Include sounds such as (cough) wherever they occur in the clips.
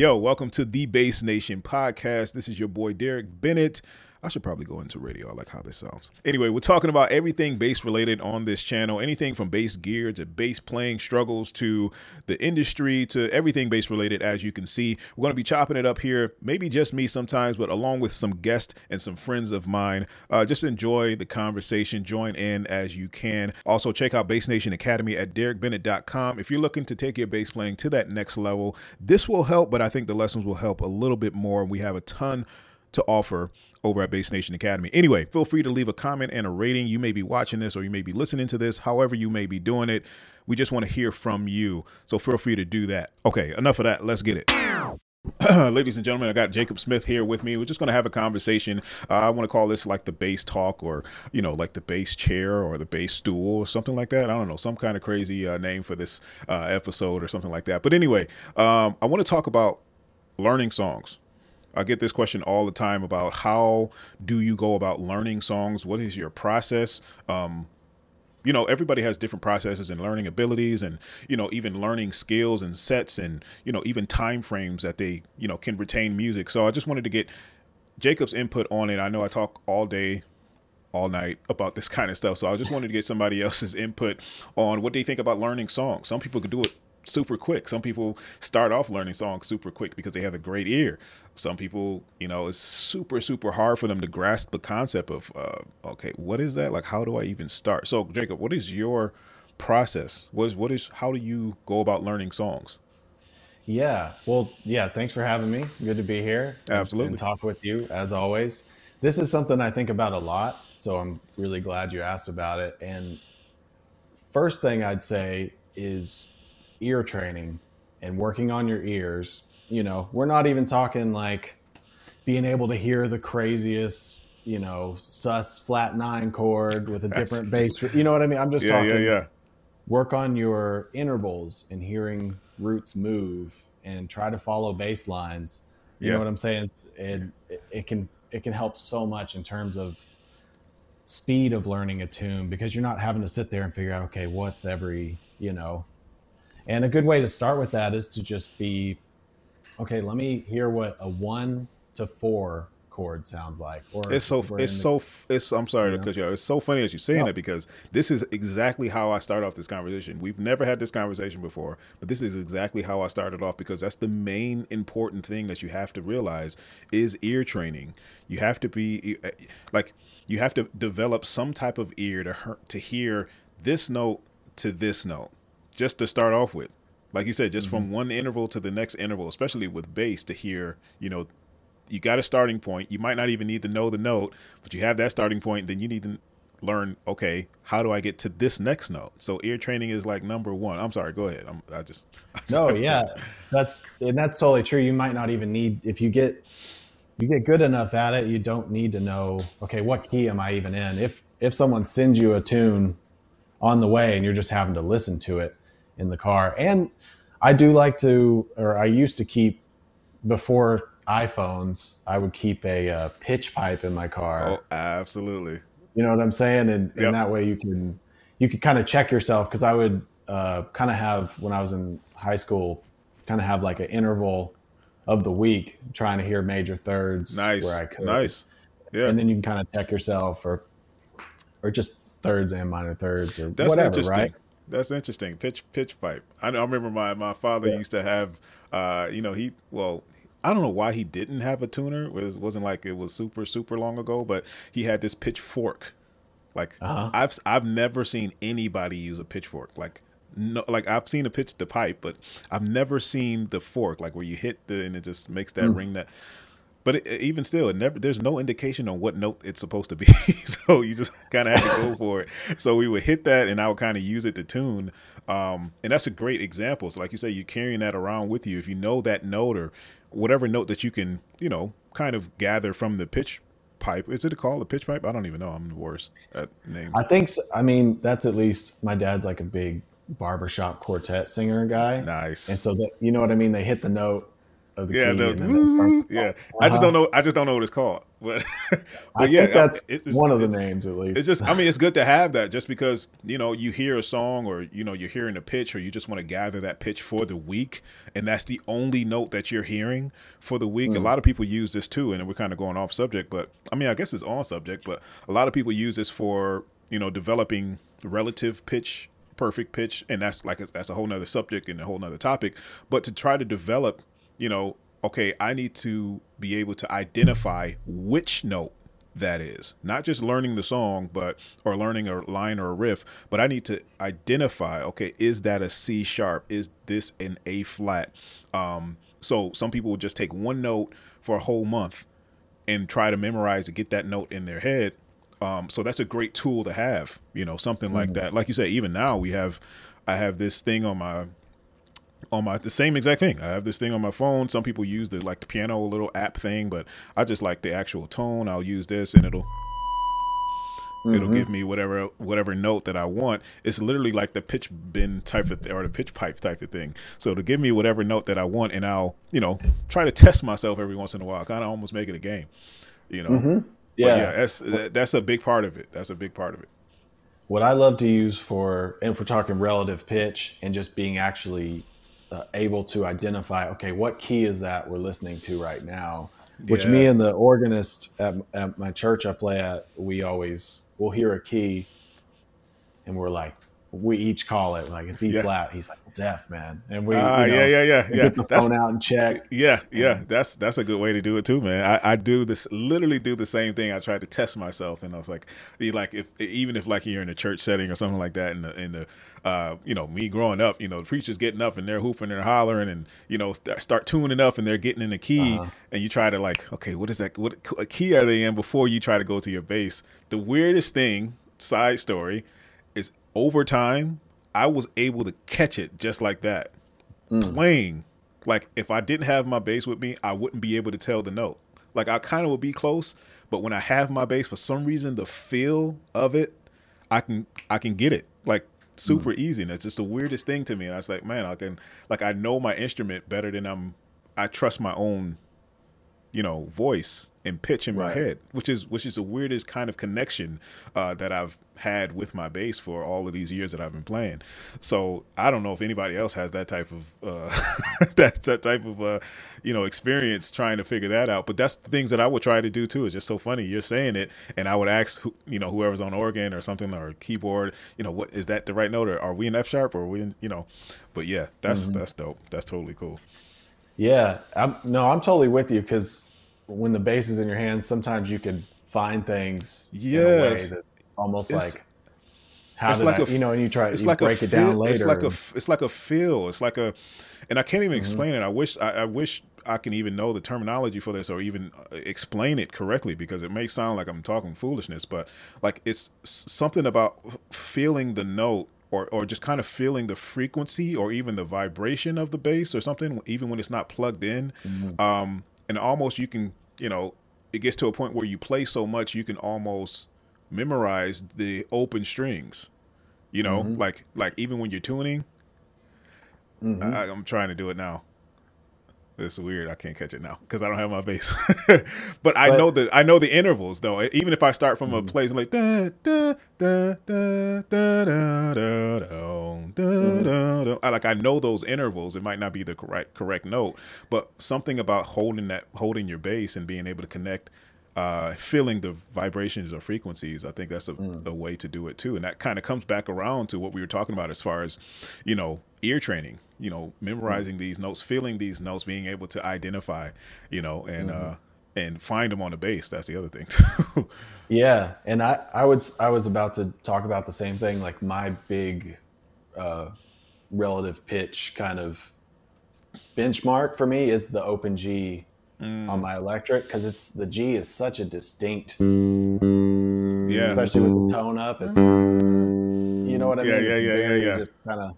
Yo, welcome to the Bass Nation podcast. This is your boy Daric Bennett. I should probably go into radio. I like how this sounds. Anyway, we're talking about everything bass related on this channel. Anything from bass gear to bass playing struggles to the industry to everything bass related. As you can see, we're going to be chopping it up here. Maybe just me sometimes, but along with some guests and some friends of mine. Uh, just enjoy the conversation. Join in as you can. Also, check out Bass Nation Academy at daricbennett.com. If you're looking to take your bass playing to that next level, this will help, but I think the lessons will help a little bit more. We have a ton to offer over at Bass Nation Academy. Anyway, feel free to leave a comment and a rating. You may be watching this or you may be listening to this, however, you may be doing it. We just want to hear from you. So feel free to do that. Okay, enough of that. Let's get it. (clears throat) Ladies and gentlemen, I got Jacob Smith here with me. We're just going to have a conversation. Uh, I want to call this like the bass talk or, you know, like the bass chair or the bass stool or something like that. I don't know, some kind of crazy uh, name for this uh, episode or something like that. But anyway, um, I want to talk about learning songs. I get this question all the time about how do you go about learning songs? What is your process? Um, you know, everybody has different processes and learning abilities and, you know, even learning skills and sets and, you know, even time frames that they, you know, can retain music. So I just wanted to get Jacob's input on it. I know I talk all day all night about this (laughs) kind of stuff. So I just wanted to get somebody else's input on what they think about learning songs. Some people could do it super quick. Some people start off learning songs super quick because they have a great ear. Some people, you know, it's super super hard for them to grasp the concept of uh, okay, what is that? Like, how do I even start? So, Jacob, what is your process? What is what is how do you go about learning songs? Yeah, well, yeah. Thanks for having me. Good to be here. Absolutely, and talk with you as always. This is something I think about a lot, so I'm really glad you asked about it. And first thing I'd say is ear training and working on your ears, you know, we're not even talking like being able to hear the craziest, you know, sus flat nine chord with a different bass. You know what I mean? I'm just yeah, talking. Yeah, yeah. Work on your intervals and hearing roots move, and try to follow bass lines. You yeah. know what I'm saying? And it, it can it can help so much in terms of speed of learning a tune because you're not having to sit there and figure out okay what's every you know and a good way to start with that is to just be, okay, let me hear what a one to four chord sounds like. Or it's so it's the, so it's I'm sorry you know? to cut you off. It's so funny that you're saying no. that because this is exactly how I start off this conversation. We've never had this conversation before, but this is exactly how I started off because that's the main important thing that you have to realize is ear training. You have to be like you have to develop some type of ear to to hear this note to this note just to start off with. Like you said, just mm-hmm. from one interval to the next interval, especially with bass to hear, you know, you got a starting point. You might not even need to know the note, but you have that starting point. Then you need to learn, okay, how do I get to this next note? So ear training is like number one. I'm sorry, go ahead. I'm, I just, (laughs) I just no, yeah, that. that's and that's totally true. You might not even need if you get you get good enough at it, you don't need to know, okay, what key am I even in? If if someone sends you a tune on the way and you're just having to listen to it, in the car. And I do like to, or I used to keep before iPhones, I would keep a uh, pitch pipe in my car. Oh, absolutely. You know what I'm saying? And, yep. and that way you can, you can kind of check yourself. Cause I would uh, kind of have, when I was in high school, kind of have like an interval of the week trying to hear major thirds nice. where I could. Nice. Yeah. And then you can kind of check yourself or, or just thirds and minor thirds or That's whatever, right? That's interesting. Pitch pitch pipe. I, I remember my my father yeah. used to have. Uh, you know, he well, I don't know why he didn't have a tuner. It was wasn't like it was super super long ago, but he had this pitchfork. Like uh-huh. I've I've never seen anybody use a pitchfork. Like no, like I've seen a pitch the pipe, but I've never seen the fork, like where you hit the and it just makes that mm. ring. That but it, even still, it never. There's no indication on what note it's supposed to be, (laughs) so you just (laughs) kind of have to go for it. So we would hit that, and I would kind of use it to tune. Um, and that's a great example. So, like you say, you're carrying that around with you. If you know that note or whatever note that you can, you know, kind of gather from the pitch pipe. Is it called a pitch pipe? I don't even know. I'm the worst at names. I think. So. I mean, that's at least my dad's like a big barbershop quartet singer guy. Nice. And so that you know what I mean. They hit the note of the yeah, key. the, and then that starts the yeah. song. I just Uh-huh. don't know. I just don't know what it's called. (laughs) But, but I yeah, think that's it- it's- one of the names at least. It's just, I mean, it's good to (laughs) have that just because, you know, you hear a song or, you know, you're hearing a pitch or you just want to gather that pitch for the week. And that's the only note that you're hearing for the week. A Mm. lot of people use this too. And we're kind of going off subject, but I mean, I guess it's on subject, but a lot of people use this for, you know, developing relative pitch, perfect pitch. And that's like, that's a whole nother subject and a whole nother topic. But to try to develop, you know, okay, I need to be able to identify which note that is. Not just learning the song but or learning a line or a riff but i need to identify okay is that a c sharp? Is this an a flat? Um so some people will just take one note for a whole month and try to memorize to get that note in their head. Um so that's a great tool to have you know something like that. Like you said even now we have i have this thing on my on my the same exact thing. I have this thing on my phone. Some people use the like the piano little app thing, but I just like the actual tone. I'll use this and it'll it'll Mhm. give me whatever whatever note that I want. It's literally like the pitch bend type of th- or the pitch pipe type of thing. So to give me whatever note that I want, and I'll you know try to test myself every once in a while. Kind of almost make it a game, you know. Mhm. But Yeah. yeah, that's that- that's a big part of it. That's a big part of it. What I love to use for, and if we're talking relative pitch and just being actually uh, able to identify, okay, what key is that we're listening to right now? Which me and the organist at, at my church I play at, we always will hear a key, and we're like, we each call it like it's E Yeah. flat. He's like, it's F, man, and we, Ah, you know, yeah, yeah, yeah, yeah. get the That's- phone out and check. Yeah, yeah, that's that's a good way to do it too, man. I, I do this literally do the same thing. I try to test myself, and I was like, like if even if like you're in a church setting or something like that, and the in the uh, you know me growing up, you know the preachers getting up and they're hooping and hollering, and you know start, start tuning up and they're getting in the key, Uh-huh. and you try to like, okay, what is that? What key are they in before you try to go to your bass? The weirdest thing, side story, is over time I was able to catch it just like that. Mm. Playing. Like if i didn't have my bass with me i wouldn't be able to tell the note. Like i kind of would be close but when i have my bass for some reason the feel of it i can i can get it. Like super mm. easy and it's just the weirdest thing to me and i was like man i can like i know my instrument better than i'm i trust my own you know voice and pitch in my Right. head which is which is the weirdest kind of connection uh, that i've had with my bass for all of these years that i've been playing. So i don't know if anybody else has that type of uh, (laughs) that, that type of uh, you know experience trying to figure that out. But that's the things that i would try to do too. It's just so funny you're saying it and i would ask who, you know whoever's on organ or something or keyboard you know what is that the right note or are we in f sharp or we in you know? But yeah that's that's dope. That's totally cool. Yeah, I'm, no, I'm totally with you because when the bass is in your hands, sometimes you can find things in a way Yes. almost It's- like how it's like I, a you know, and you try it's you like break it down later. It's like a it's like a feel. It's like a, and I can't even Mm-hmm. explain it. I wish I, I wish I can even know the terminology for this or even uh, explain it correctly because it may sound like I'm talking foolishness, but like it's something about feeling the note. Or, or just kind of feeling the frequency or even the vibration of the bass or something, even when it's not plugged in. Mm-hmm. Um, and almost you can, you know, it gets to a point where you play so much you can almost memorize the open strings you know Mhm. like like even when you're tuning Mhm. I, i'm trying to do it now it's weird. I can't catch it now because i don't have my bass. (laughs) But i But- know the i know the intervals though. Even if i start from a Mhm. place like da da da da da da da da da da da I- like i know those intervals. It might not be the correct correct note but something about holding that holding your bass and being able to connect uh, feeling the vibrations or frequencies. I think that's a, Mm. a way to do it too. And that kind of comes back around to what we were talking about as far as, you know, ear training, you know, memorizing these notes, feeling these notes, being able to identify, you know, and, uh, and find them on the bass. That's the other thing (laughs) too. Yeah, and I I would I was about to talk about the same thing. Like my big uh, relative pitch kind of benchmark for me is the open G Mm. on my electric because it's the G is such a distinct, yeah. especially with the tone up. It's you know what I Yeah, mean. yeah, it's yeah, yeah, very yeah. Just kind of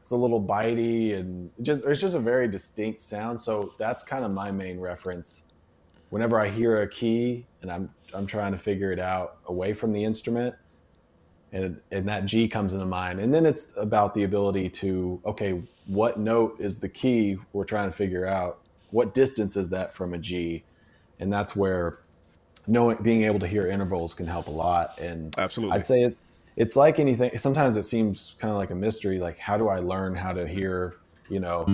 it's a little bitey and just there's just a very distinct sound. So that's kind of my main reference. Whenever I hear a key and I'm I'm trying to figure it out away from the instrument, and and that G comes into mind, and then it's about the ability to okay, what note is the key we're trying to figure out? What distance is that from a G, and that's where knowing being able to hear intervals can help a lot. And absolutely, I'd say it, it's like anything. Sometimes it seems kind of like a mystery. Like how do I learn how to hear? You know,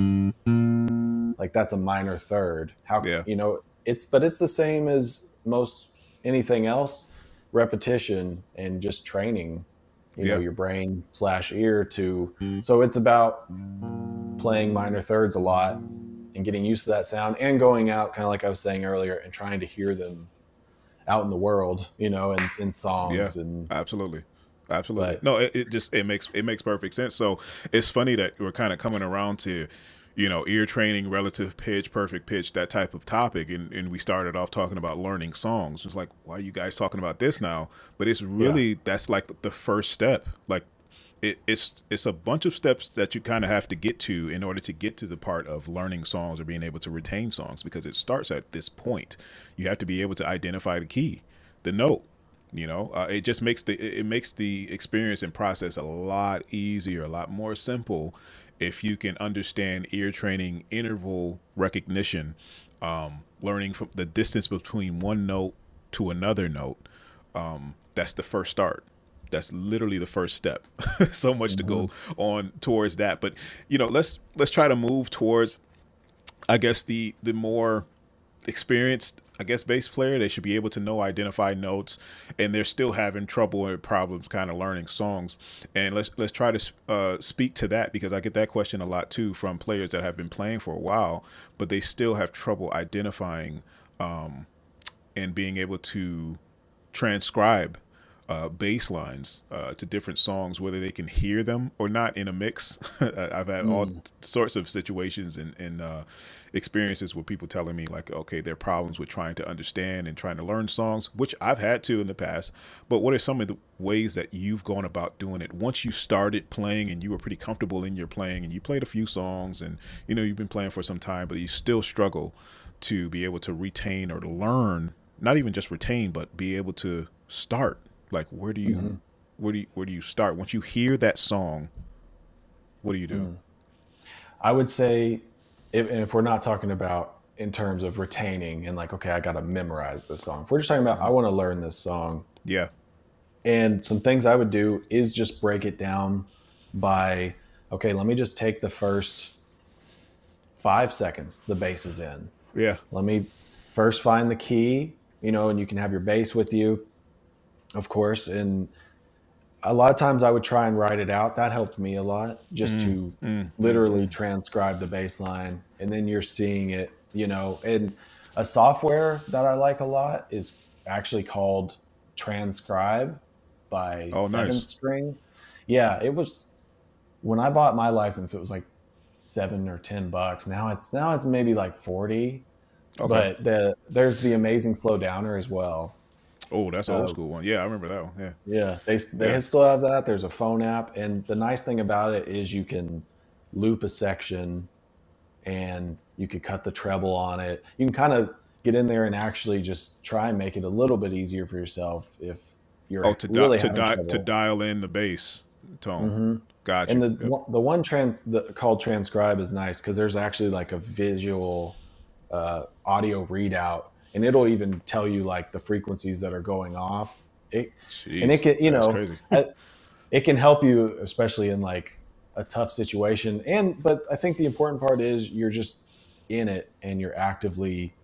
like that's a minor third. How yeah. you know it's but it's the same as most anything else. Repetition and just training you yeah. know your brain slash ear to mm-hmm. so it's about playing minor thirds a lot and getting used to that sound and going out kind of like i was saying earlier and trying to hear them out in the world you know and in songs yeah, and absolutely absolutely but, no it, it just it makes it makes perfect sense so it's funny that we're kind of coming around to you know, ear training, relative pitch, perfect pitch, that type of topic. And, and we started off talking about learning songs. It's like, why are you guys talking about this now? But it's really, yeah. that's like the first step. Like, it, it's it's a bunch of steps that you kind of have to get to in order to get to the part of learning songs or being able to retain songs because it starts at this point. You have to be able to identify the key, the note. You know, uh, it just makes the it makes the experience and process a lot easier, a lot more simple if you can understand ear training, interval recognition, um, learning from the distance between one note to another note, um, that's the first start. That's literally the first step. (laughs) so much mm-hmm. to go mm-hmm. on towards that, but you know, let's let's try to move towards, I guess the the more experienced I guess bass player. They should be able to know identify notes, and they're still having trouble and problems kind of learning songs. And let's let's try to uh, speak to that because I get that question a lot too from players that have been playing for a while, but they still have trouble identifying um, and being able to transcribe uh, bass lines uh, to different songs, whether they can hear them or not in a mix. (laughs) I've had mm. all sorts of situations and, and uh, experiences with people telling me, like, okay, there are problems with trying to understand and trying to learn songs, which I've had to in the past. But what are some of the ways that you've gone about doing it once you started playing and you were pretty comfortable in your playing and you played a few songs and, you know, you've been playing for some time, but you still struggle to be able to retain or to learn, not even just retain, but be able to start like where do you mm-hmm. where do you where do you start once you hear that song? What do you do? Mm. I would say, if, if we're not talking about in terms of retaining and like, okay, I got to memorize this song. If we're just talking about, I want to learn this song. Yeah. And some things I would do is just break it down by, okay, let me just take the first five seconds the bass is in. Yeah. Let me first find the key, you know, and you can have your bass with you of course. And a lot of times I would try and write it out. That helped me a lot just mm, to mm, literally mm. transcribe the bass line. And then you're seeing it, you know. And a software that I like a lot is actually called Transcribe by oh, Seventh nice. String. Yeah, it was when I bought my license, it was like seven or ten bucks. Now it's now it's maybe like forty. Okay. But the there's the amazing slow downer as well. Oh, that's an old school one. Yeah, I remember that one. Yeah. Yeah, they they yeah. still have that. There's a phone app, and the nice thing about it is you can loop a section, and you could cut the treble on it. You can kind of get in there and actually just try and make it a little bit easier for yourself if you're oh to really di- to, di- to dial in the bass tone. Mm-hmm. Gotcha. And the yep. the one trans the, called transcribe is nice because there's actually like a visual uh, audio readout and it'll even tell you like the frequencies that are going off. It, Jeez, and it can, you know, (laughs) it can help you, especially in like a tough situation. And, but I think the important part is you're just in it and you're actively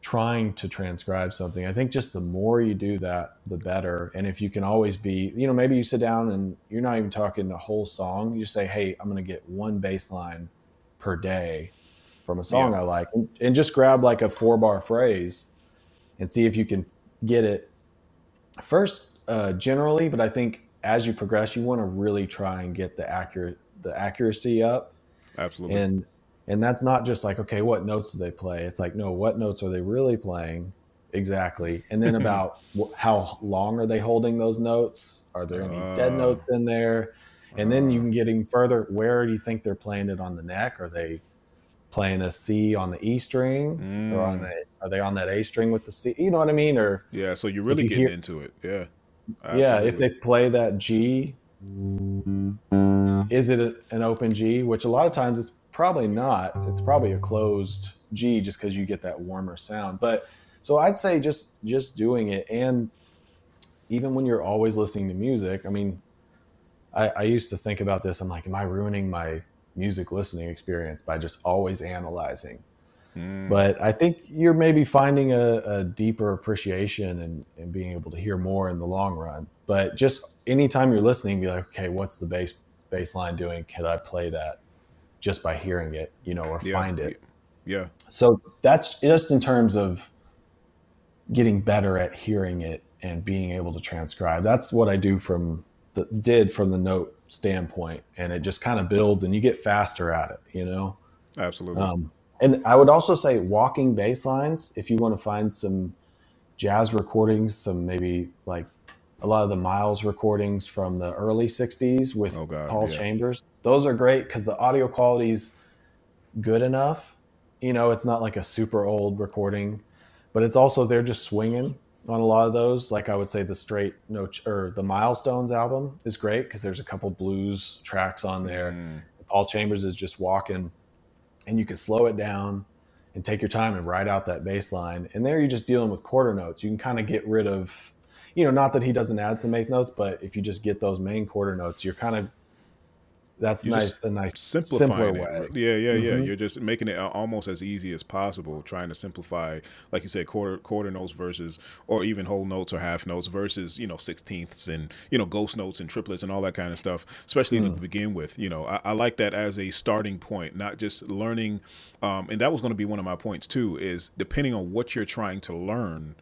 trying to transcribe something. I think just the more you do that, the better. And if you can always be, you know, maybe you sit down and you're not even talking a whole song. You say, Hey, I'm going to get one bass line per day from a song yeah. I like, and, and just grab like a four bar phrase and see if you can get it first uh, generally. But I think as you progress, you want to really try and get the accurate the accuracy up. Absolutely. And and that's not just like okay, what notes do they play? It's like no, what notes are they really playing? Exactly. And then (laughs) about how long are they holding those notes? Are there any uh, dead notes in there? And uh, then you uh. can get even further. Where do you think they're playing it on the neck? Are they playing a C on the E string, mm. or on mm. the are they on that A string with the C? You know what I mean? Or yeah, so you're really you getting hear, into it. Yeah, Absolutely. yeah. If they play that G, is it a, an open G? Which a lot of times it's probably not. It's probably a closed G just because you get that warmer sound. But so I'd say just just doing it, and even when you're always listening to music, I mean, I, I used to think about this. I'm like, am I ruining my music listening experience by just always analyzing? Mm. But I think you're maybe finding a, a deeper appreciation and, and, being able to hear more in the long run. But just anytime you're listening, be like, okay, what's the bass bass line doing? Could I play that just by hearing it, you know, or yeah. find it? Yeah. So that's just in terms of getting better at hearing it and being able to transcribe. That's what I do from the did from the note standpoint, and it just kind of builds, and you get faster at it. You know. Absolutely. Um, and I would also say walking bass lines. If you want to find some jazz recordings, some maybe like a lot of the Miles recordings from the early '60s with oh God, Paul yeah. Chambers. Those are great because the audio quality is good enough. You know, it's not like a super old recording, but it's also they're just swinging on a lot of those. Like I would say the straight no or the Milestones album is great because there's a couple blues tracks on there. Mm. Paul Chambers is just walking, and you can slow it down and take your time and ride out that bass line. And there you're just dealing with quarter notes. You can kind of get rid of, you know, not that he doesn't add some eighth notes, but if you just get those main quarter notes, you're kind of that's You're nice. A nice simpler way. Yeah, yeah, yeah. Mm-hmm. You're just making it almost as easy as possible, trying to simplify, like you said, quarter quarter notes versus, or even whole notes or half notes versus, you know, sixteenths and you know ghost notes and triplets and all that kind of stuff. Especially mm. to begin with, you know, I, I, like that as a starting point, not just learning. Um, and that was going to be one of my points too. Is depending on what you're trying to learn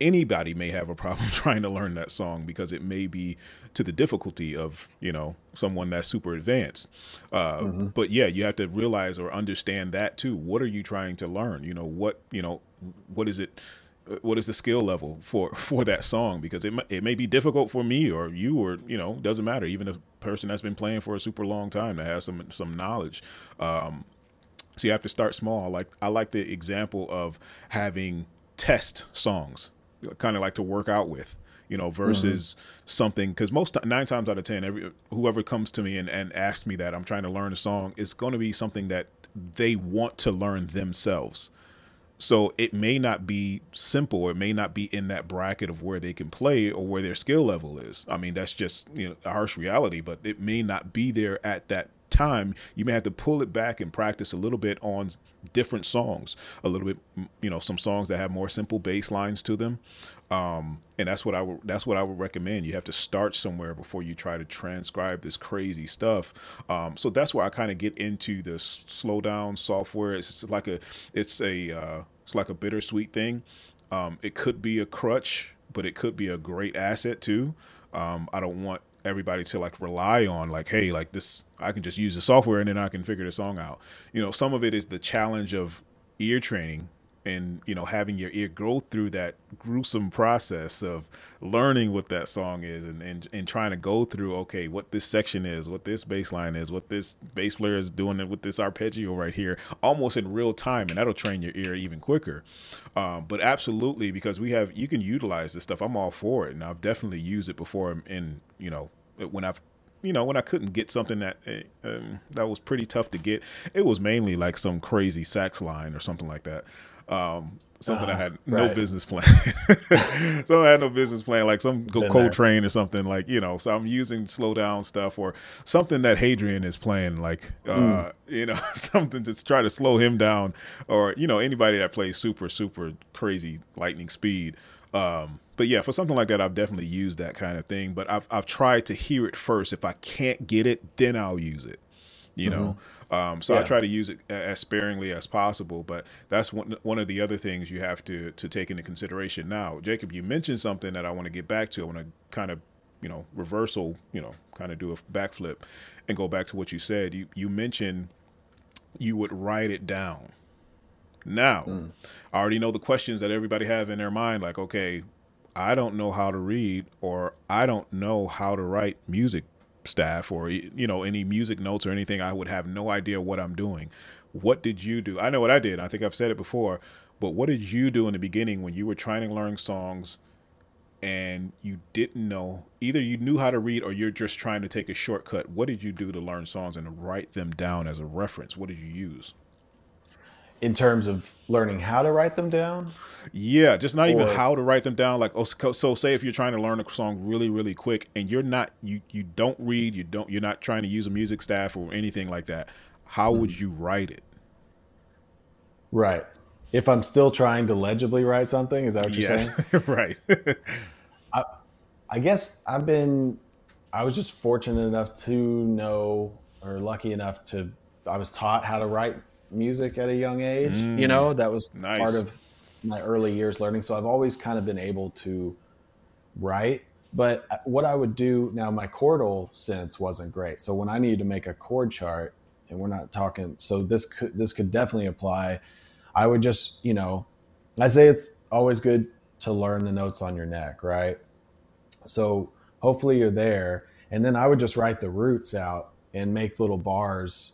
anybody may have a problem (laughs) trying to learn that song because it may be to the difficulty of you know someone that's super advanced. Uh, mm-hmm. but yeah you have to realize or understand that too. What are you trying to learn? You know what you know what is it what is the skill level for (laughs) for that song? Because it it may be difficult for me or you or you know doesn't matter. Even a person that's been playing for a super long time that has some some knowledge um, so you have to start small. Like I like the example of having test songs kind of like to work out with you know versus mm-hmm. something because most nine times out of ten every whoever comes to me and, and asks me that i'm trying to learn a song is going to be something that they want to learn themselves so it may not be simple or it may not be in that bracket of where they can play or where their skill level is i mean that's just you know a harsh reality but it may not be there at that time you may have to pull it back and practice a little bit on different songs a little bit you know some songs that have more simple bass lines to them um, and that's what I would that's what I would recommend. You have to start somewhere before you try to transcribe this crazy stuff. Um, so that's where I kind of get into the slow down software. It's like a it's a uh, it's like a bittersweet thing. Um, it could be a crutch, but it could be a great asset too. Um, I don't want everybody to like rely on like hey like this i can just use the software and then i can figure the song out. You know some of it is the challenge of ear training and you know having your ear go through that gruesome process of learning what that song is and, and and trying to go through okay what this section is what this bass line is what this bass player is doing with this arpeggio right here almost in real time and that'll train your ear even quicker. Um, but absolutely because we have you can utilize this stuff. I'm all for it and i've definitely used it before in you know when i've you know, when I couldn't get something that eh, um, that was pretty tough to get, it was mainly like some crazy sax line or something like that. Um, something uh, I had no right. business plan. (laughs) so I had no business plan, like some go Coltrane or something like you know. So I'm using slow down stuff or something that Hadrien is playing, like uh, mm. you know, (laughs) something to try to slow him down, or you know, anybody that plays super super crazy lightning speed. Um, but yeah, for something like that, I've definitely used that kind of thing. But I've I've tried to hear it first. If I can't get it, then I'll use it. You mm-hmm. know. Um, so yeah. I try to use it as sparingly as possible, but that's one one of the other things you have to to take into consideration. Now, Jacob, you mentioned something that I want to get back to. I want to kind of you know reversal, you know, kind of do a backflip and go back to what you said. You you mentioned you would write it down. Now, mm. I already know the questions that everybody have in their mind, like, okay, I don't know how to read, or I don't know how to write music staff or you know any music notes or anything i would have no idea what i'm doing. What did you do? I know what i did. I think i've said it before but what did you do in the beginning when you were trying to learn songs and you didn't know either you knew how to read or you're just trying to take a shortcut? What did you do to learn songs and write them down as a reference? What did you use in terms of learning how to write them down yeah just not or, even how to write them down like oh so say if you're trying to learn a song really really quick and you're not you you don't read you don't you're not trying to use a music staff or anything like that how would mm. you write it right if I'm still trying to legibly write something, is that what you're yes. saying? (laughs) right. (laughs) I, I guess I've been, I was just fortunate enough to know, or lucky enough to, I was taught how to write music at a young age. Mm, you know, that was nice. part of my early years learning. So I've always kind of been able to write. But what I would do now, my chordal sense wasn't great. So when I needed to make a chord chart, and we're not talking, so this could this could definitely apply I would just, you know, I say it's always good to learn the notes on your neck, right? So hopefully you're there. And then I would just write the roots out and make little bars,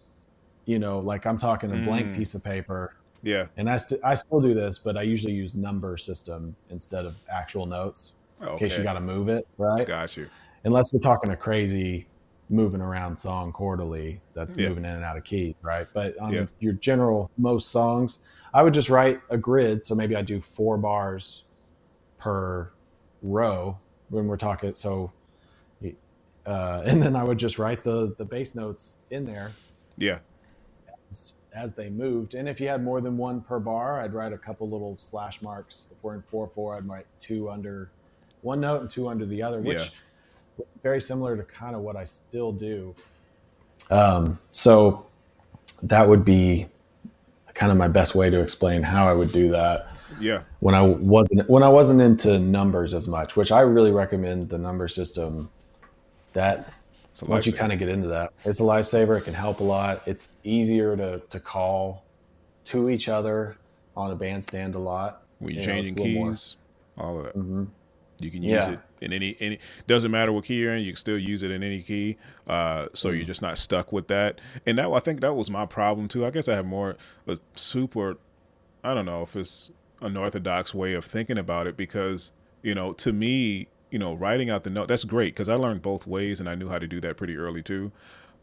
you know, like I'm talking a blank mm. piece of paper. Yeah. And I, st- I still do this, but I usually use number system instead of actual notes okay. in case you got to move it, right? Got you. Unless we're talking a crazy moving around song quarterly that's yeah. moving in and out of key, right? But on yeah. your general most songs, I would just write a grid. So maybe I do four bars per row when we're talking. So, uh, (laughs) and then I would just write the the bass notes in there. Yeah. As, as they moved, and if you had more than one per bar, I'd write a couple little slash marks. If we're in four four, I'd write two under one note and two under the other, which yeah. very similar to kind of what I still do. Um, so that would be kind of my best way to explain how I would do that. Yeah. When I wasn't when I wasn't into numbers as much, which I really recommend the number system. That once you kind of get into that, it's a lifesaver. It can help a lot. It's easier to to call to each other on a bandstand a lot. When you're you changing keys, all of that. Mm-hmm. You can use yeah. it in any any doesn't matter what key you're in, you can still use it in any key. Uh, so mm-hmm. you're just not stuck with that. And that I think that was my problem too. I guess I have more a super I don't know if it's an orthodox way of thinking about it because, you know, to me, you know, writing out the note that's great because I learned both ways and I knew how to do that pretty early too.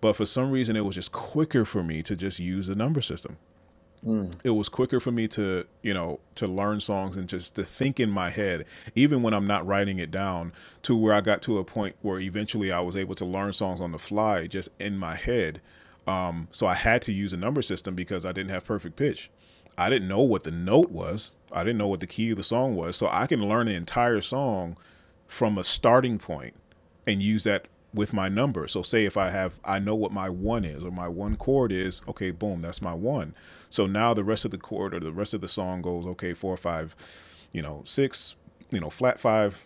But for some reason it was just quicker for me to just use the number system. Mm. It was quicker for me to, you know, to learn songs and just to think in my head, even when I'm not writing it down, to where I got to a point where eventually I was able to learn songs on the fly just in my head. Um, so I had to use a number system because I didn't have perfect pitch. I didn't know what the note was. I didn't know what the key of the song was. So I can learn an entire song from a starting point and use that with my number. So say if I have I know what my one is or my one chord is, okay, boom, that's my one. So now the rest of the chord or the rest of the song goes, okay, four, five, you know, six, you know, flat five,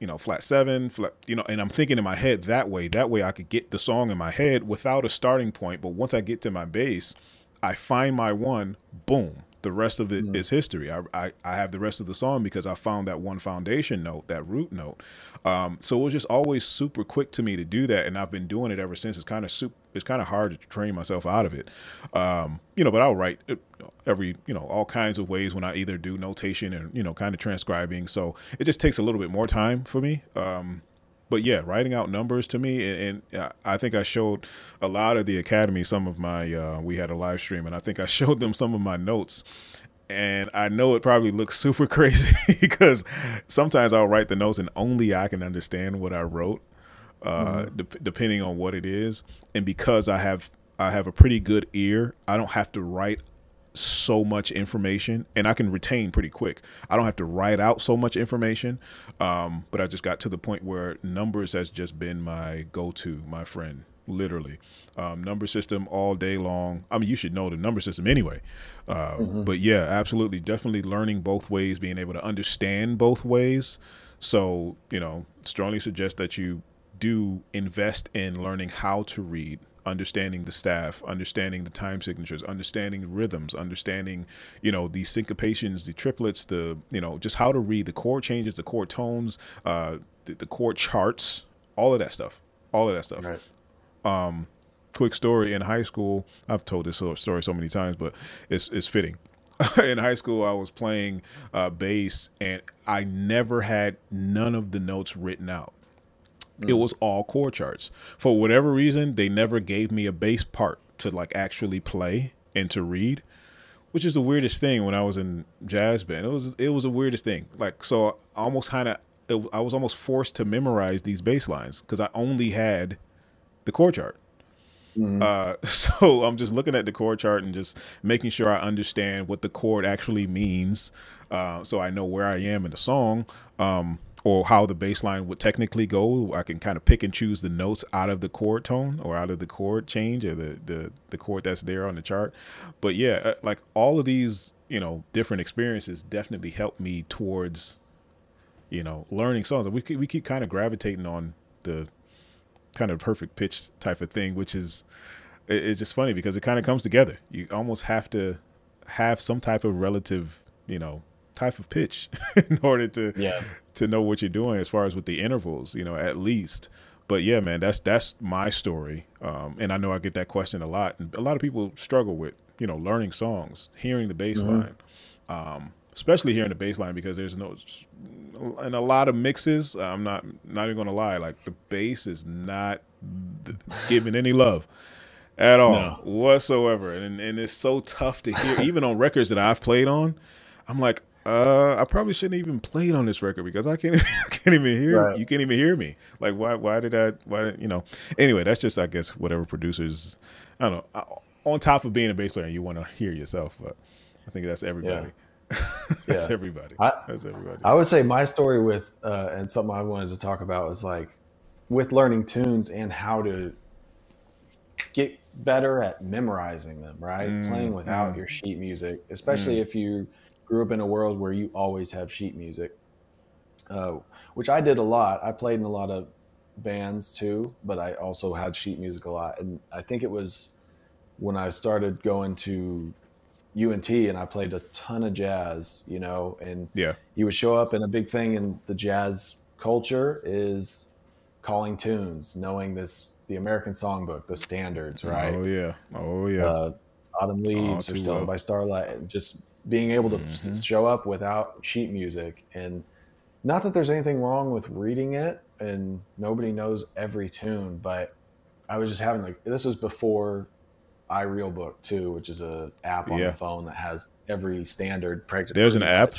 you know, flat seven, flat, you know, and I'm thinking in my head that way. That way I could get the song in my head without a starting point. But once I get to my bass, I find my one, boom, the rest of it mm. is history. I, I, I have the rest of the song because I found that one foundation note, that root note. Um, so it was just always super quick to me to do that, and I've been doing it ever since. It's kind of super. It's kind of hard to train myself out of it, um, you know. But I'll write uh, every, you know, all kinds of ways when I either do notation and you know, kind of transcribing. So it just takes a little bit more time for me. Um, but yeah, writing out numbers to me, and, and, I think I showed a lot of the academy some of my. Uh, we had a live stream, and I think I (laughs) showed them some of my notes. And I know it probably looks (laughs) super crazy (laughs) because sometimes I'll write the notes and only I can understand what I wrote, uh, mm-hmm. de- depending on what it is. And because I have I have a pretty good ear, I don't have to write so much information and I can retain pretty quick. I don't have to write out so much information. Um, but I just got to the point where numbers has just been my go to, my friend, literally. Um, number system all day long. I mean, you should know the number system anyway. Uh, mm-hmm. But yeah, absolutely. Definitely learning both ways, being able to understand both ways. So, you know, strongly suggest that you do invest in learning how to read understanding the staff, understanding the time signatures, understanding rhythms, understanding, you know, the syncopations, the triplets, the, you know, just how to read the chord changes, the chord tones, uh, the, the chord charts, all of that stuff, all of that stuff. Right. Um, quick story in high school, I've told this story so many times, but it's, it's fitting. (laughs) in high school, I was playing uh, bass, and I never had none of the notes written out. Mm. It was all chord charts. For whatever reason, they never gave me a bass part to like actually play and to read, which is the weirdest thing when I was in jazz band. It was it was the weirdest thing. Like so, I almost kind of I was almost forced to memorize these bass lines because I only had the chord chart. Mm-hmm. Uh, (laughs) so I'm just looking at the chord chart and just making sure I understand what the chord actually means, uh, so I know where I am in the song, um, or how the bass line would technically go. I can kind of pick and choose the notes out of the chord tone or out of the chord change or the the, the chord that's there on the chart. But yeah, uh, like all of these, you know, different experiences definitely helped me towards, you know, learning songs. We we keep kind of gravitating on the kind of perfect pitch type of thing, which is it's just funny because it kind of comes together. You almost have to have some type of relative, you know, type of pitch (laughs) in order to yeah. to know what you're doing as far as with the intervals, you know, at least. But yeah, man, that's that's my story, um, and I know I get that question a lot, and a lot of people struggle with you know learning songs, hearing the bass mm-hmm. line. Um, especially hearing the bass line because there's no and a lot of mixes i'm not not even gonna lie like the bass is not giving any love at all no. whatsoever and and it's so tough to hear even on records that i've played on i'm like uh, I probably shouldn't even played on this record because I can't, (laughs) I can't even hear. Right. You can't even hear me. Like, why? Why did I? Why? Did, you know. Anyway, that's just, I guess, whatever producers. I don't know. On top of being a bass player, you want to hear yourself, but I think that's everybody. Yeah. (laughs) That's yeah. everybody. I, That's everybody. I would say my story with uh, and something I wanted to talk about is like with learning tunes and how to get better at memorizing them. Right, mm, playing without mm. your sheet music, especially mm. if you grew up in a world where you always have sheet music, uh, which I did a lot. I played in a lot of bands too, but I also had sheet music a lot, and I think it was when I started going to UNT and I played a ton of jazz, you know, and yeah, you would show up and a big thing in the jazz culture is calling tunes, knowing this the American songbook, the standards, right? Oh yeah, oh yeah. Uh, Autumn leaves or Stella well. by Starlight, and just being able to mm-hmm. show up without sheet music, and not that there's anything wrong with reading it, and nobody knows every tune, but I was just having like this was before iRealBook too, which is a app on yeah. the phone that has every standard practice. There's an app.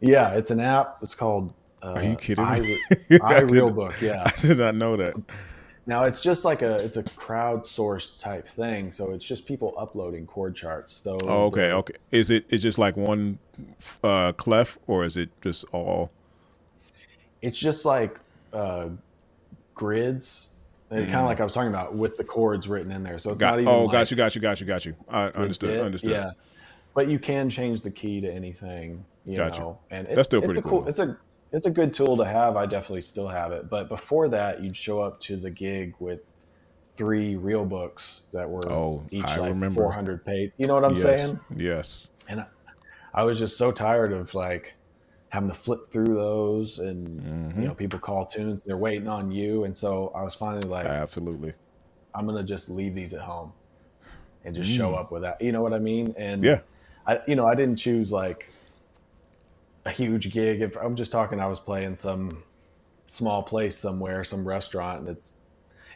Yeah, it's an app. It's called. Uh, Are you kidding (laughs) I, me? iRealBook. Yeah, (laughs) I did not know that. Now it's just like a it's a crowdsourced type thing, so it's just people uploading chord charts. So oh, okay, the, okay. Is it it's just like one uh, clef, or is it just all? It's just like uh, grids Mm. Kind of like I was talking about with the chords written in there. So it's got, not even. Oh, like got you, got you, got you, got you. I understood. understood. Yeah, but you can change the key to anything. You got know, and it, that's still pretty cool. cool. It's a it's a good tool to have. I definitely still have it. But before that, you'd show up to the gig with three real books that were oh, each I like remember. 400 page. You know what I'm yes. saying? Yes. And I, I was just so tired of like having to flip through those and mm-hmm. you know people call tunes they're waiting on you and so i was finally like absolutely i'm gonna just leave these at home and just mm. show up with that you know what i mean and yeah i you know i didn't choose like a huge gig if i'm just talking i was playing some small place somewhere some restaurant and it's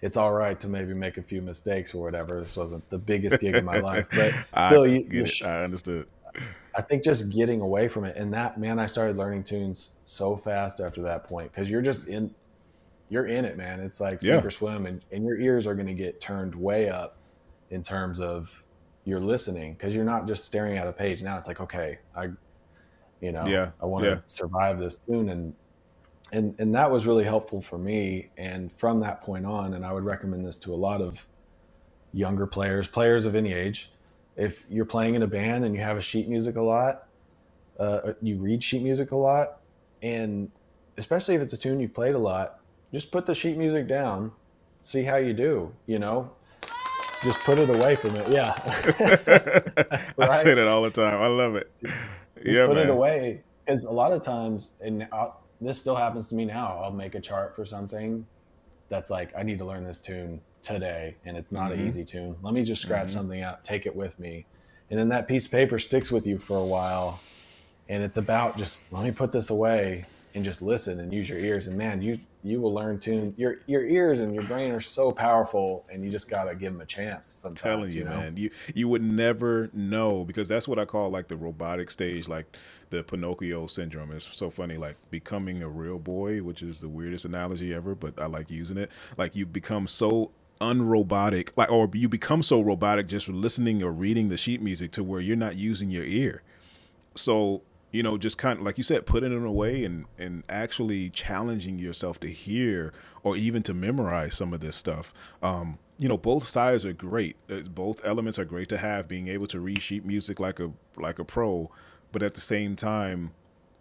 it's all right to maybe make a few mistakes or whatever this wasn't the biggest gig of my (laughs) life but (laughs) still I, you, you sh- I understood I think just getting away from it and that man, I started learning tunes so fast after that point because you're just in, you're in it, man. It's like sink yeah. or swim, and, and your ears are going to get turned way up in terms of you're listening because you're not just staring at a page. Now it's like, okay, I, you know, yeah, I want to yeah. survive this tune, and and and that was really helpful for me. And from that point on, and I would recommend this to a lot of younger players, players of any age if you're playing in a band and you have a sheet music a lot, uh, you read sheet music a lot, and especially if it's a tune you've played a lot, just put the sheet music down, see how you do. You know, just put it away from it. Yeah, right? (laughs) (laughs) I say that all the time. I love it. Just yeah, put man. it away because a lot of times, and I'll, this still happens to me now. I'll make a chart for something that's like I need to learn this tune today and it's not mm-hmm. an easy tune. Let me just scratch mm-hmm. something out, take it with me. and then that piece of paper sticks with you for a while and it's about just let me put this away and just listen and use your ears. And man you you will learn tune your your ears and your brain are so powerful and you just got to give them a chance sometimes I'm telling you, you know? man you you would never know because that's what i call like the robotic stage like the pinocchio syndrome. It's so funny like becoming a real boy which is the weirdest analogy ever but i like using it. Like you become so unrobotic like or you become so robotic just listening or reading the sheet music to where you're not using your ear. So you know, just kind of like you said, putting it away and and actually challenging yourself to hear or even to memorize some of this stuff. Um, you know, both sides are great. Uh, both elements are great to have. Being able to read sheet music like a like a pro, but at the same time,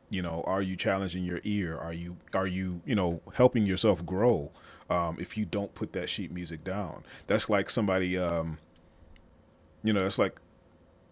you know, are you challenging your ear? Are you are you you know helping yourself grow? Um, if you don't put that sheet music down, that's like somebody. Um, you know, that's like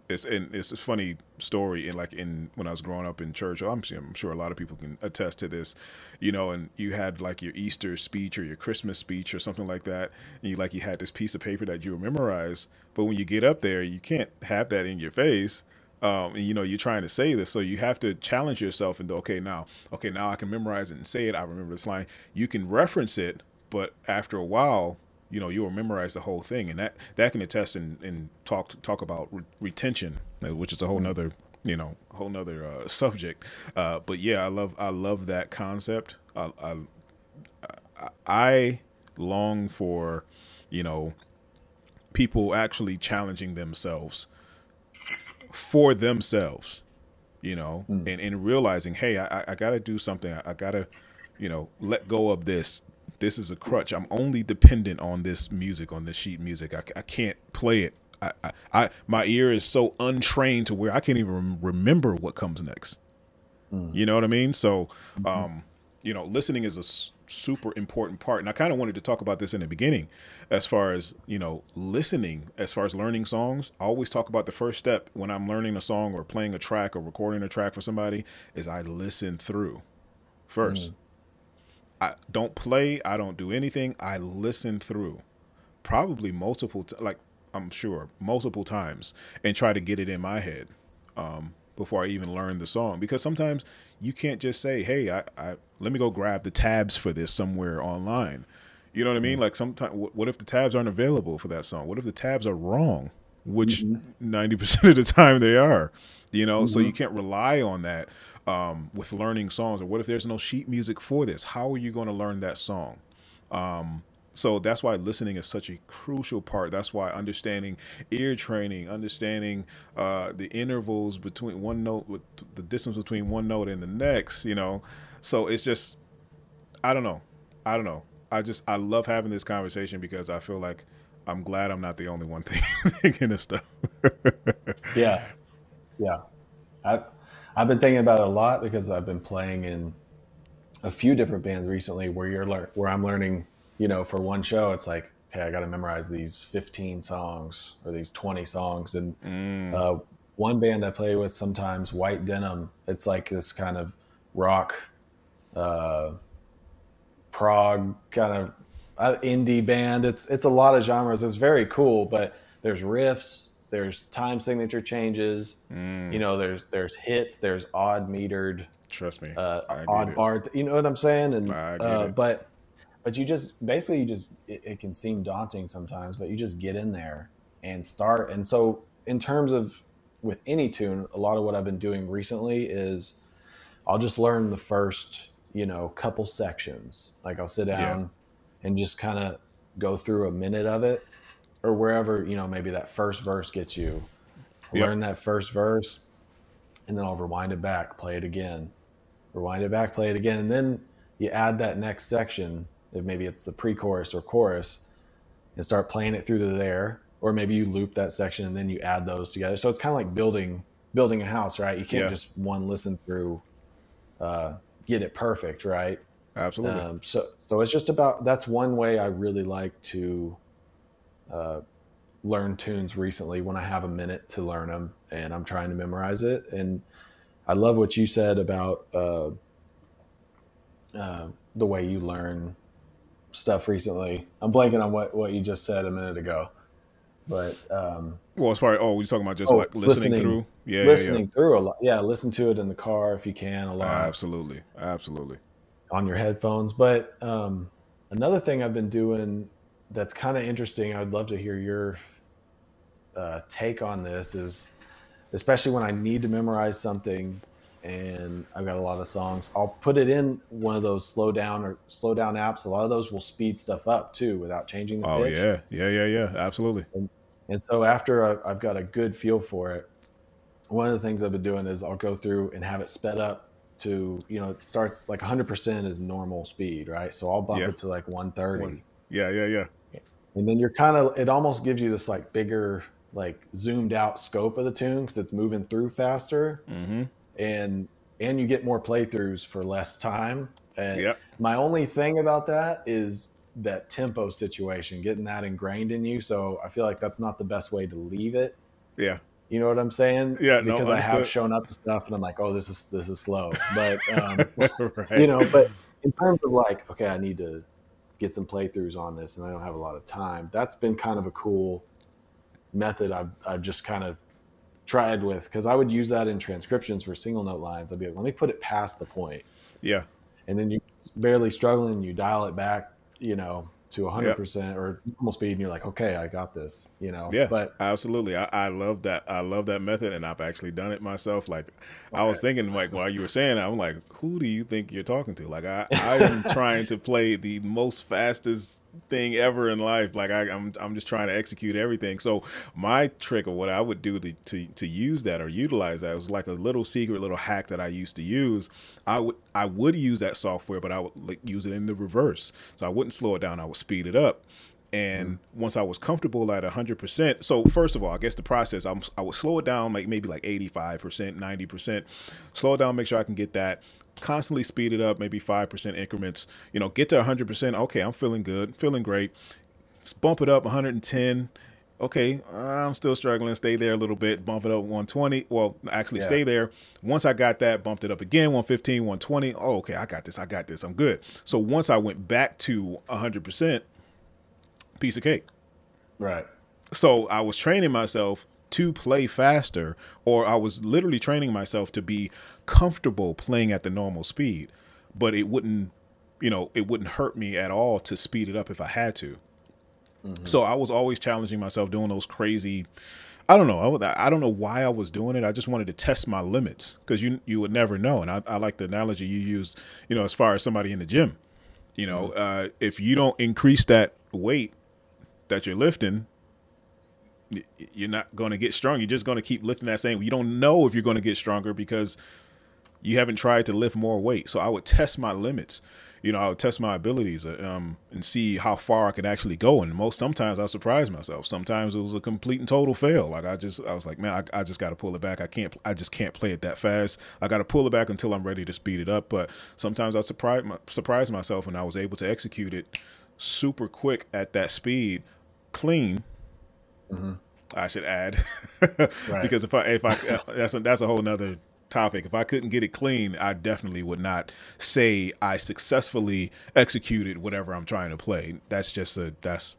it's and it's a funny story. And like in when I was growing up in church, I'm, I'm sure a lot of people can attest to this, you know. And you had like your Easter speech or your Christmas speech or something like that. And you like you had this piece of paper that you memorize, but when you get up there, you can't have that in your face. Um, and you know you're trying to say this, so you have to challenge yourself and okay now, okay now I can memorize it and say it. I remember this line. You can reference it, but after a while, you know you'll memorize the whole thing. And that that can attest and, and talk talk about re- retention uh, which is a whole nother you know whole nother uh, (laughs) subject. Uh, but yeah i love i love that concept. I, I, I long for you know people actually challenging themselves for themselves you know mm. and, and realizing hey i, I gotta do something. I, I gotta you know let go of this this is a crutch. I'm only dependent on this music, on this sheet music. I, I can't play it. I, I, I, my ear is so untrained to where I can't even remember what comes next. Mm. You know what I mean? So, mm-hmm. um, you know, listening is a s- super important part. And I kind of wanted to talk about this in the beginning, as far as you know, listening, as far as learning songs. I always talk about the first step when I'm learning a song or playing a track or recording a track for somebody is I listen through first. Mm. I don't play. I don't do anything. I listen through, probably multiple, t- like I'm sure multiple times, and try to get it in my head um, before I even learn the song. Because sometimes you can't just say, "Hey, I, I let me go grab the tabs for this somewhere online." You know what I mean? Mm-hmm. Like sometimes, what if the tabs aren't available for that song? What if the tabs are wrong? Which mm-hmm. 90 mm-hmm. percent of the time they are. You know, mm-hmm. so you can't rely on that um, with learning songs? Or what if there's no sheet music for this? How are you going to learn that song? Um, so that's why listening is such a crucial part. That's why understanding ear training, understanding uh, the intervals between one note, with the distance between one note and the next, you know. So it's just, I don't know, I don't know. I just I love having this conversation because I feel like I'm glad I'm not the only one (laughs) thinking this stuff. yeah, (laughs) yeah. I I've been thinking about it a lot because I've been playing in a few different bands recently where you're lear- where I'm learning, you know, for one show it's like, okay, I got to memorize these 15 songs or these 20 songs and mm. uh, one band I play with sometimes, White Denim, it's like this kind of rock uh, prog kind of uh, indie band. It's it's a lot of genres. It's very cool, but there's riffs, there's time signature changes. Mm. You know, there's there's hits. There's odd metered. Trust me, uh, odd bar. You know what I'm saying? And uh, but but you just basically you just it, it, can seem daunting sometimes, but you just get in there and start. And so in terms of with any tune, a lot of what I've been doing recently is I'll just learn the first you know couple sections. Like I'll sit down yeah. and just kind of go through a minute of it or wherever you know maybe that first verse gets you. Yep. learn that first verse and then i'll rewind it back play it again. Rewind it back play it again and then you add that next section if maybe it's the pre-chorus or chorus and start playing it through to there. Or maybe you loop that section and then you add those together. So it's kind of like building building a house right? You can't yeah. just one listen through uh, get it perfect right? Absolutely. Um, so so it's just about that's one way i really like to uh, learn tunes recently when I have a minute to learn them and I'm trying to memorize it. And I love what you said about uh, uh, the way you learn stuff recently. I'm blanking on what, what you just said a minute ago. but um, well, as far as oh, we're talking about just oh, like listening, listening, through, yeah, listening yeah. through a lot. Yeah, listen to it in the car if you can a lot. Absolutely, absolutely. On your headphones, but um, another thing I've been doing that's kind of interesting. I'd love to hear your uh, take on this. Is especially when I need to memorize something and I've got a lot of songs. I'll put it in one of those slow down or slow down apps. A lot of those will speed stuff up too without changing the oh, pitch. yeah, yeah, yeah, yeah, absolutely. And, and so after I've got a good feel for it, one of the things I've been doing is I'll go through and have it sped up to you know it starts like 100% is normal speed, right? So I'll bump yeah. it to like 130. Yeah, yeah, yeah. And then you're kind of it almost gives you this like bigger like zoomed out scope of the tune because it's moving through faster. Mm-hmm and and you get more playthroughs for less time. And yep. my only thing about that is that tempo situation, getting that ingrained in you. So I feel like that's not the best way to leave it. Yeah. You know what I'm saying? Yeah. Because no, I have shown up to stuff and I'm like, oh, this is this is slow. But um, (laughs) right. you know, but in terms of like, okay, I need to get some playthroughs on this and I don't have a lot of time. That's been kind of a cool method I've I've just kind of tried with because I would use that in transcriptions for single note lines. I'd be like, let me put it past the point. Yeah. And then you're barely struggling, you dial it back, you know, to 100% or normal speed and you're like okay i got this you know yeah but absolutely I, I love that i love that method and i've actually done it myself like okay. i was thinking like while you were saying i'm like who do you think you're talking to like i i am (laughs) trying to play the most fastest thing ever in life. Like I, am I'm, I'm just trying to execute everything. So my trick or what I would do to, to, to use that or utilize that was like a little secret little hack that I used to use. I would, I would use that software, but I would like, use it in the reverse. So I wouldn't slow it down. I would speed it up. And mm-hmm. once I was comfortable at 100%, so first of all, I guess the process, I'm, I would slow it down like maybe like 85%, 90%, slow it down, make sure I can get that constantly speed it up, maybe 5% increments, you know, get to 100%. Okay, I'm feeling good, feeling great. Just bump it up 110. Okay, I'm still struggling. Stay there a little bit. Bump it up 120. Well, actually, yeah. stay there. Once I got that, bumped it up again 115, 120. Oh, okay, I got this. I got this. I'm good. So once I went back to 100%, piece of cake. Right. So I was training myself to play faster, or I was literally training myself to be comfortable playing at the normal speed, but it wouldn't, you know, it wouldn't hurt me at all to speed it up if I had to. Mm-hmm. So I was always challenging myself doing those crazy. I don't know. I, I don't know why I was doing it. I just wanted to test my limits because you you would never know. And I, I like the analogy you use. You know, as far as somebody in the gym, you know, mm-hmm. uh, if you don't increase that weight that you're lifting, you're not going to get strong. You're just going to keep lifting that same. You don't know if you're going to get stronger because you haven't tried to lift more weight. So I would test my limits. You know, I would test my abilities uh, um, and see how far I could actually go. And most sometimes I surprise myself. Sometimes it was a complete and total fail. Like I just, I was like, man, I, I just got to pull it back. I can't, I just can't play it that fast. I got to pull it back until I'm ready to speed it up. But sometimes I surprise, surprise myself and I was able to execute it super quick at that speed, clean Mm-hmm. I should add, (laughs) right. because if I if I (laughs) that's a, that's a whole nother topic. If I couldn't get it clean, I definitely would not say I successfully executed whatever I'm trying to play. That's just a that's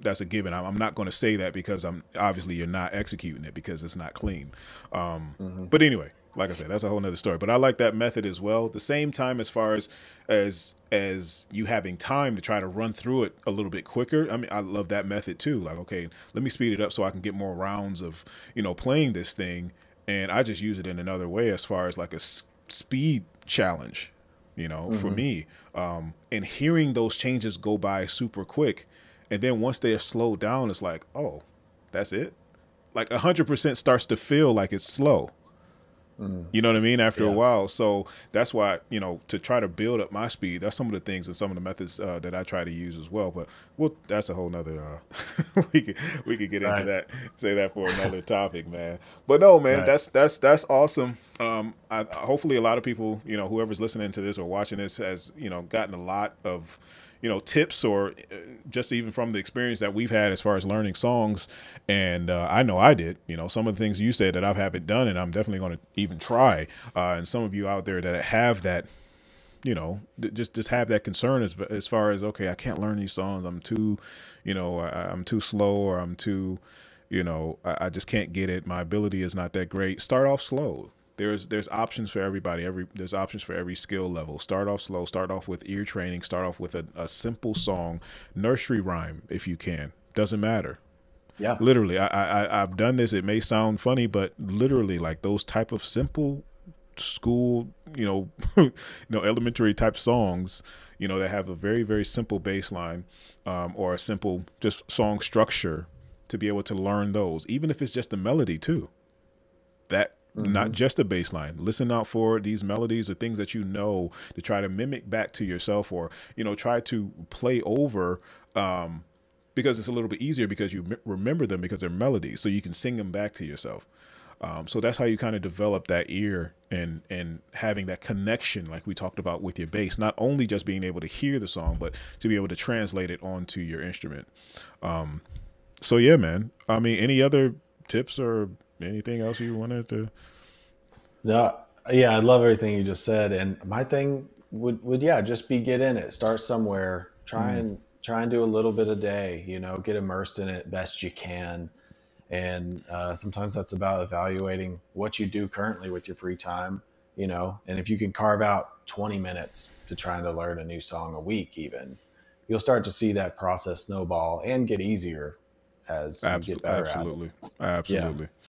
that's a given. I'm, not going to say that because I'm obviously you're not executing it because it's not clean. Um, mm-hmm. But anyway, like I said, that's a whole nother story. But I like that method as well. The same time as far as as as you having time to try to run through it a little bit quicker. I mean, I love that method too. Like, okay, let me speed it up so I can get more rounds of you know playing this thing, and I just use it in another way as far as like a s- speed challenge. You know, mm-hmm. for me, um, and hearing those changes go by super quick, and then once they are slowed down, it's like, oh, that's it. Like hundred percent starts to feel like it's slow Mm. You know what I mean? After yeah. a while, so that's why you know to try to build up my speed. That's some of the things and some of the methods uh, that I try to use as well. But well, that's a whole nother. Uh, (laughs) we could we could get right. into that. Say that for another topic, man. But no, man, right. that's that's that's awesome. Um, I, hopefully a lot of people, you know, whoever's listening to this or watching this has you know gotten a lot of you know tips or uh, just even from the experience that we've had as far as learning songs and uh, i know i did you know some of the things you said that i haven't done and i'm definitely going to even try uh, and some of you out there that have that you know, just just have that concern as as far as okay, I can't learn these songs. I'm too, you know, I, am too slow or I'm too, you know, I, I just can't get it. My ability is not that great. Start off slow. There's there's options for everybody. Every there's options for every skill level. Start off slow. Start off with ear training. Start off with a, a simple song, nursery rhyme if you can. Doesn't matter. Yeah. Literally, I, I I've done this. It may sound funny, but literally, like those type of simple school, you know, (laughs) you know, elementary type songs, you know, that have a very very simple bass line, um, or a simple just song structure to be able to learn those, even if it's just the melody too. That Mm-hmm. not just a bass line. Listen out for these melodies or things that you know to try to mimic back to yourself, or you know, try to play over. Um, because it's a little bit easier because you m- remember them because they're melodies, so you can sing them back to yourself. Um, so that's how you kind of develop that ear and and having that connection, like we talked about with your bass. Not only just being able to hear the song, but to be able to translate it onto your instrument. Um, so yeah, man. I mean, any other tips or anything else you wanted to? No, yeah, I love everything you just said, and my thing would would yeah, just be get in it, start somewhere, try mm. and try and do a little bit a day. You know, get immersed in it best you can and uh, sometimes that's about evaluating what you do currently with your free time you know and if you can carve out 20 minutes to trying to learn a new song a week even you'll start to see that process snowball and get easier as Absol- you get better absolutely absolutely